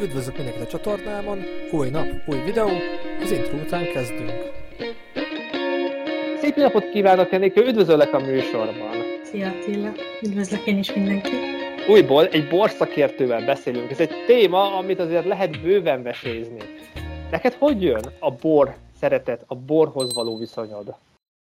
Üdvözlök mindenkit a csatornámon, új nap, új videó, az intro után kezdünk. Szép napot kívánok, Enikő, üdvözöllek a műsorban. Szia Attila, üdvözlök én is mindenkit. Újból egy borszakértővel beszélünk. Ez egy téma, amit azért lehet bőven vesézni. Neked hogy jön a bor szeretet, a borhoz való viszonyod?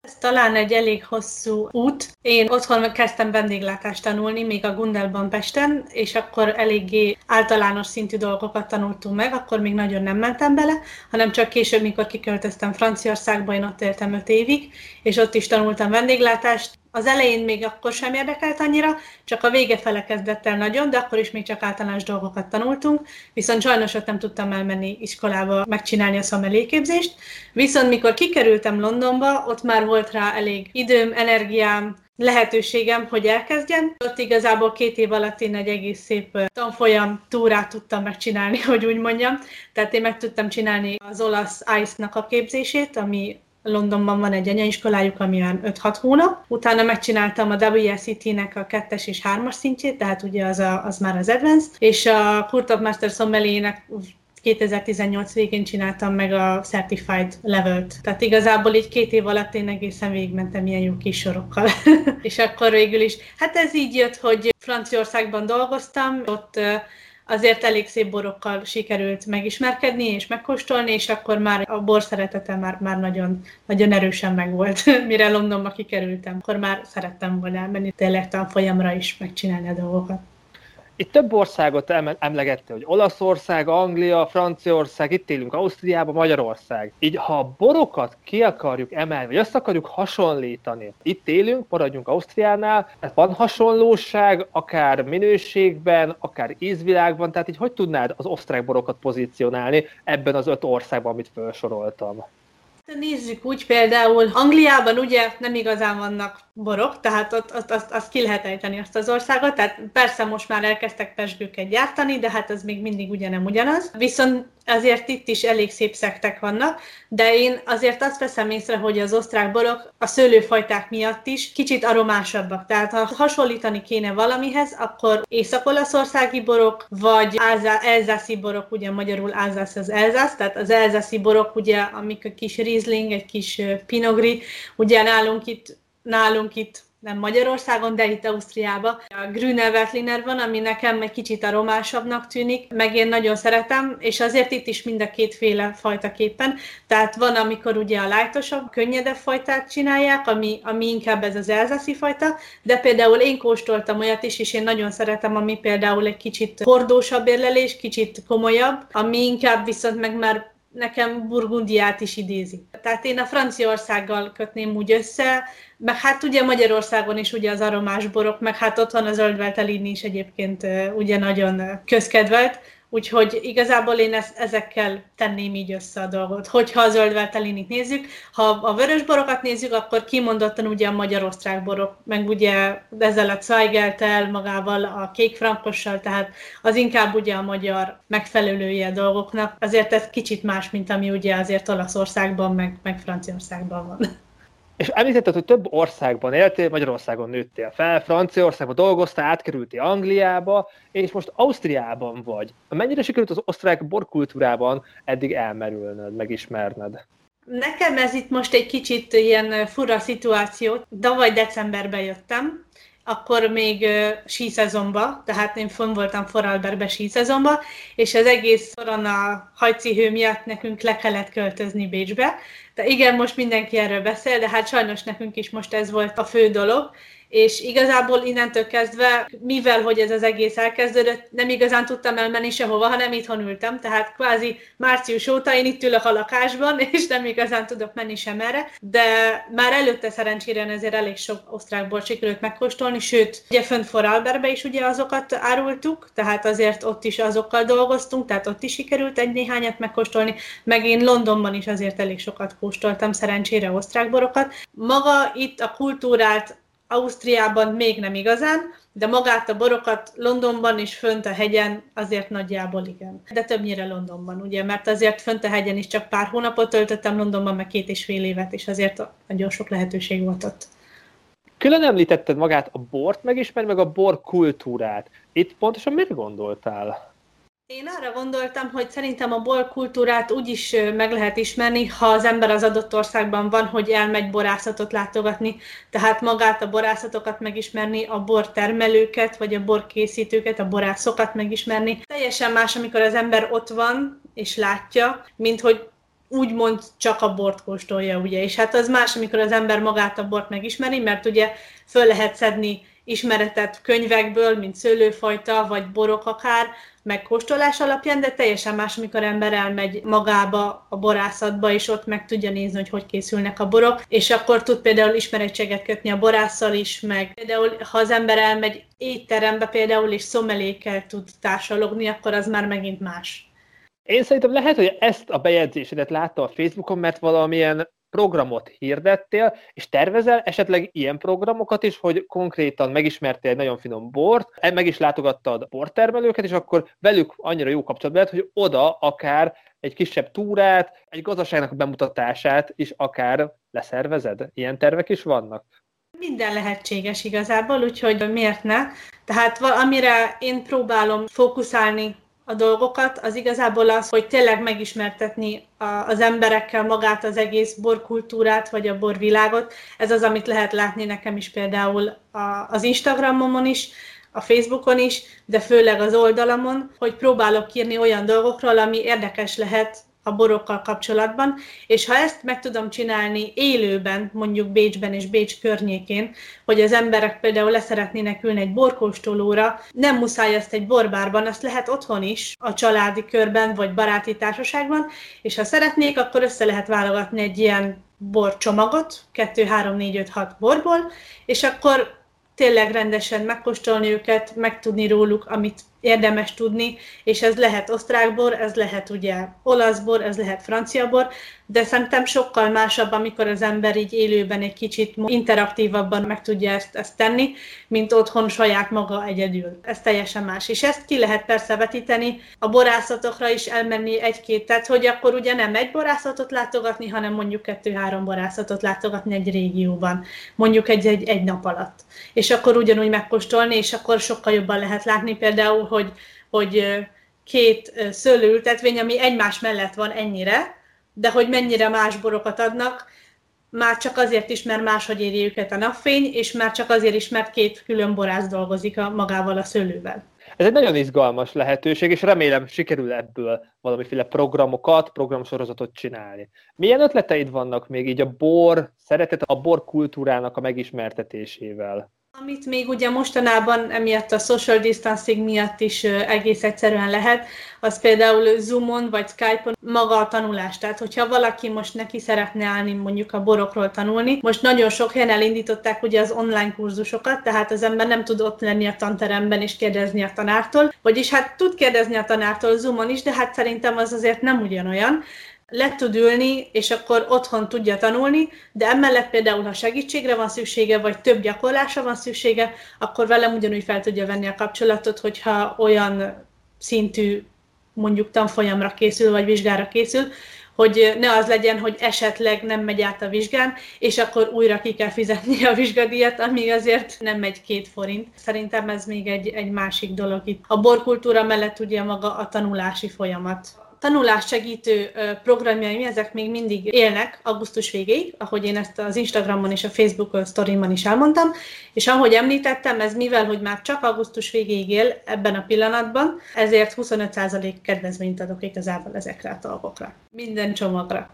Ez talán egy elég hosszú út. Én otthon kezdtem vendéglátást tanulni, még a Gundelban Pesten, és akkor eléggé általános szintű dolgokat tanultunk meg, akkor még nagyon nem mentem bele, hanem csak később, mikor kiköltöztem Franciaországba, én ott éltem öt évig, és ott is tanultam vendéglátást, az elején még akkor sem érdekelt annyira, csak a vége fele kezdett el nagyon, de akkor is még csak általános dolgokat tanultunk, viszont sajnos ott nem tudtam elmenni iskolába megcsinálni a szomeléképzést. Viszont mikor kikerültem Londonba, ott már volt rá elég időm, energiám, lehetőségem, hogy elkezdjem. Ott igazából két év alatt én egy egész szép tanfolyam túrát tudtam megcsinálni, hogy úgy mondjam. Tehát én meg tudtam csinálni az olasz ICE-nak a képzését, ami Londonban van egy anyaiskolájuk, ami olyan 5-6 hónap. Utána megcsináltam a WSET-nek a kettes és hármas szintjét, tehát ugye az, a, az már az Advanced, és a of Master Sommelier-nek 2018 végén csináltam meg a Certified Level-t. Tehát igazából így két év alatt én egészen végigmentem ilyen jó kis sorokkal. és akkor végül is, hát ez így jött, hogy Franciaországban dolgoztam, ott azért elég szép borokkal sikerült megismerkedni és megkóstolni, és akkor már a bor szeretete már, már nagyon, nagyon erősen megvolt. Mire Londonba kikerültem, akkor már szerettem volna elmenni tényleg tanfolyamra is megcsinálni a dolgokat. Itt több országot emlegette, hogy Olaszország, Anglia, Franciaország, itt élünk Ausztriában, Magyarország. Így ha a borokat ki akarjuk emelni, vagy azt akarjuk hasonlítani, itt élünk, maradjunk Ausztriánál, tehát van hasonlóság, akár minőségben, akár ízvilágban, tehát így hogy tudnád az osztrák borokat pozícionálni ebben az öt országban, amit felsoroltam? Nézzük úgy például, Angliában ugye nem igazán vannak borok, tehát ott, ott azt, azt ki lehet ejteni azt az országot, tehát persze most már elkezdtek pesgőket gyártani, de hát az még mindig ugye nem ugyanaz. Viszont azért itt is elég szép szektek vannak, de én azért azt veszem észre, hogy az osztrák borok a szőlőfajták miatt is kicsit aromásabbak. Tehát ha hasonlítani kéne valamihez, akkor észak-olaszországi borok, vagy elzászi borok, ugye magyarul Alzász az Elzász, tehát az elzászi borok, ugye, amik a kis Riesling, egy kis Pinogri, ugye nálunk itt nálunk itt nem Magyarországon, de itt Ausztriában. A Grüner Veltliner van, ami nekem egy kicsit aromásabbnak tűnik, meg én nagyon szeretem, és azért itt is mind a kétféle fajta képen. Tehát van, amikor ugye a lájtosabb, könnyedebb fajtát csinálják, ami, ami inkább ez az elzászi fajta, de például én kóstoltam olyat is, és én nagyon szeretem, ami például egy kicsit hordósabb érlelés, kicsit komolyabb, ami inkább viszont meg már nekem Burgundiát is idézi. Tehát én a Franciaországgal kötném úgy össze, meg hát ugye Magyarországon is ugye az aromás borok, meg hát ott van a zöldveltelini is egyébként ugye nagyon közkedvelt, Úgyhogy igazából én ezt, ezekkel tenném így össze a dolgot. Hogyha a zöldveltelinit nézzük, ha a vörös borokat nézzük, akkor kimondottan ugye a magyar-osztrák borok, meg ugye ezzel a Zweigeltel, magával a kékfrankossal, tehát az inkább ugye a magyar megfelelője a dolgoknak. Azért ez kicsit más, mint ami ugye azért Olaszországban, meg, meg Franciaországban van. És említetted, hogy több országban éltél, Magyarországon nőttél fel, Franciaországban dolgoztál, átkerültél Angliába, és most Ausztriában vagy. Mennyire sikerült az osztrák borkultúrában eddig elmerülnöd, megismerned? Nekem ez itt most egy kicsit ilyen fura szituáció. Tavaly decemberben jöttem, akkor még uh, síszezonba, tehát én fönn voltam Foralberbe síszezonba, és az egész korona hajcihő miatt nekünk le kellett költözni Bécsbe. De igen, most mindenki erről beszél, de hát sajnos nekünk is most ez volt a fő dolog, és igazából innentől kezdve, mivel hogy ez az egész elkezdődött, nem igazán tudtam elmenni sehova, hanem itthon ültem, tehát kvázi március óta én itt ülök a lakásban, és nem igazán tudok menni sem erre, de már előtte szerencsére ezért elég sok osztrák bort sikerült megkóstolni, sőt, ugye fönt Foralberbe is ugye azokat árultuk, tehát azért ott is azokkal dolgoztunk, tehát ott is sikerült egy néhányat megkóstolni, meg én Londonban is azért elég sokat kóstoltam szerencsére osztrák borokat. Maga itt a kultúrát Ausztriában még nem igazán, de magát a borokat Londonban is fönt a hegyen azért nagyjából igen. De többnyire Londonban, ugye, mert azért fönt a hegyen is csak pár hónapot töltöttem Londonban, meg két és fél évet, és azért nagyon sok lehetőség volt ott. Külön említetted magát a bort megismerni, meg a bor kultúrát. Itt pontosan miért gondoltál? Én arra gondoltam, hogy szerintem a bor kultúrát úgy is meg lehet ismerni, ha az ember az adott országban van, hogy elmegy borászatot látogatni, tehát magát a borászatokat megismerni, a bortermelőket, vagy a borkészítőket, a borászokat megismerni. Teljesen más, amikor az ember ott van és látja, mint hogy úgymond csak a bort kóstolja, ugye. És hát az más, amikor az ember magát a bort megismeri, mert ugye föl lehet szedni ismeretet könyvekből, mint szőlőfajta, vagy borok akár, meg kóstolás alapján, de teljesen más, amikor ember elmegy magába a borászatba, és ott meg tudja nézni, hogy hogy készülnek a borok, és akkor tud például ismerettséget kötni a borásszal is, meg például ha az ember elmegy étterembe például, és szomelékkel tud társalogni, akkor az már megint más. Én szerintem lehet, hogy ezt a bejegyzésedet látta a Facebookon, mert valamilyen programot hirdettél, és tervezel esetleg ilyen programokat is, hogy konkrétan megismertél egy nagyon finom bort, meg is látogattad bortermelőket, és akkor velük annyira jó kapcsolatban lehet, hogy oda akár egy kisebb túrát, egy gazdaságnak a bemutatását is akár leszervezed? Ilyen tervek is vannak? Minden lehetséges igazából, úgyhogy miért ne? Tehát amire én próbálom fókuszálni a dolgokat, az igazából az, hogy tényleg megismertetni az emberekkel magát az egész borkultúrát, vagy a borvilágot. Ez az, amit lehet látni nekem is például az Instagramomon is, a Facebookon is, de főleg az oldalamon, hogy próbálok írni olyan dolgokról, ami érdekes lehet a borokkal kapcsolatban, és ha ezt meg tudom csinálni élőben, mondjuk Bécsben és Bécs környékén, hogy az emberek például leszeretnének ülni egy borkóstolóra, nem muszáj ezt egy borbárban, azt lehet otthon is, a családi körben vagy baráti társaságban, és ha szeretnék, akkor össze lehet válogatni egy ilyen borcsomagot, 2, 3, 4, 5, 6 borból, és akkor tényleg rendesen megkóstolni őket, megtudni róluk, amit érdemes tudni, és ez lehet osztrák bor, ez lehet ugye olasz bor, ez lehet francia bor, de szerintem sokkal másabb, amikor az ember így élőben egy kicsit interaktívabban meg tudja ezt, ezt tenni, mint otthon saját maga egyedül. Ez teljesen más. És ezt ki lehet persze vetíteni, a borászatokra is elmenni egy-két, tehát hogy akkor ugye nem egy borászatot látogatni, hanem mondjuk kettő-három borászatot látogatni egy régióban, mondjuk egy, egy, egy nap alatt. És akkor ugyanúgy megkóstolni, és akkor sokkal jobban lehet látni például, hogy, hogy két szőlőültetvény, ami egymás mellett van ennyire, de hogy mennyire más borokat adnak, már csak azért is, mert máshogy éri őket a napfény, és már csak azért is, mert két külön borász dolgozik a, magával a szőlővel. Ez egy nagyon izgalmas lehetőség, és remélem sikerül ebből valamiféle programokat, programsorozatot csinálni. Milyen ötleteid vannak még így a bor, szeretet a bor kultúrának a megismertetésével? Amit még ugye mostanában emiatt a social distancing miatt is egész egyszerűen lehet, az például Zoomon vagy Skype-on maga a tanulás. Tehát, hogyha valaki most neki szeretne állni mondjuk a borokról tanulni, most nagyon sok helyen elindították ugye az online kurzusokat, tehát az ember nem tud ott lenni a tanteremben és kérdezni a tanártól, vagyis hát tud kérdezni a tanártól Zoomon is, de hát szerintem az azért nem ugyanolyan le tud ülni, és akkor otthon tudja tanulni, de emellett például, ha segítségre van szüksége, vagy több gyakorlásra van szüksége, akkor velem ugyanúgy fel tudja venni a kapcsolatot, hogyha olyan szintű mondjuk tanfolyamra készül, vagy vizsgára készül, hogy ne az legyen, hogy esetleg nem megy át a vizsgán, és akkor újra ki kell fizetni a vizsgadíjat, ami azért nem megy két forint. Szerintem ez még egy, egy másik dolog itt. A borkultúra mellett ugye maga a tanulási folyamat tanulás segítő programjaim, ezek még mindig élnek augusztus végéig, ahogy én ezt az Instagramon és a Facebook sztorimon is elmondtam, és ahogy említettem, ez mivel, hogy már csak augusztus végéig él ebben a pillanatban, ezért 25% kedvezményt adok igazából ezekre a dolgokra. Minden csomagra.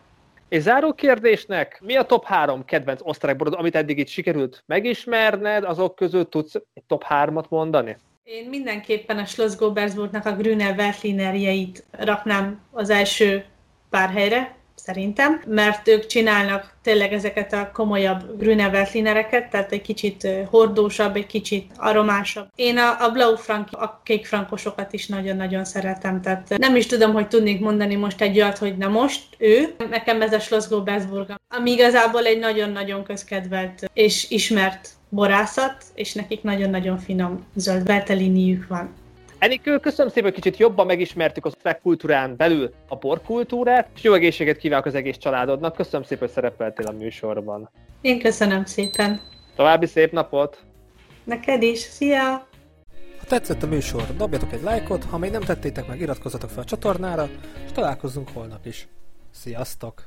És záró kérdésnek, mi a top három kedvenc osztrák borod, amit eddig itt sikerült megismerned, azok közül tudsz egy top hármat mondani? Én mindenképpen a Schloss Gobersburgnak a Grüner Veltlinerjeit raknám az első pár helyre, szerintem, mert ők csinálnak tényleg ezeket a komolyabb Grüner Veltlinereket, tehát egy kicsit hordósabb, egy kicsit aromásabb. Én a, a Blau Frank, a kék frankosokat is nagyon-nagyon szeretem, tehát nem is tudom, hogy tudnék mondani most egy olyat, hogy na most ő, nekem ez a Schloss Gobersburg, ami igazából egy nagyon-nagyon közkedvelt és ismert borászat, és nekik nagyon-nagyon finom zöld berteliniük van. Enikő, köszönöm szépen, hogy kicsit jobban megismertük az osztrák kultúrán belül a borkultúrát, és jó egészséget kívánok az egész családodnak. Köszönöm szépen, hogy szerepeltél a műsorban. Én köszönöm szépen. További szép napot! Neked is, szia! tetszett a műsor, dobjatok egy lájkot, ha még nem tettétek meg, iratkozzatok fel a csatornára, és találkozzunk holnap is. Sziasztok!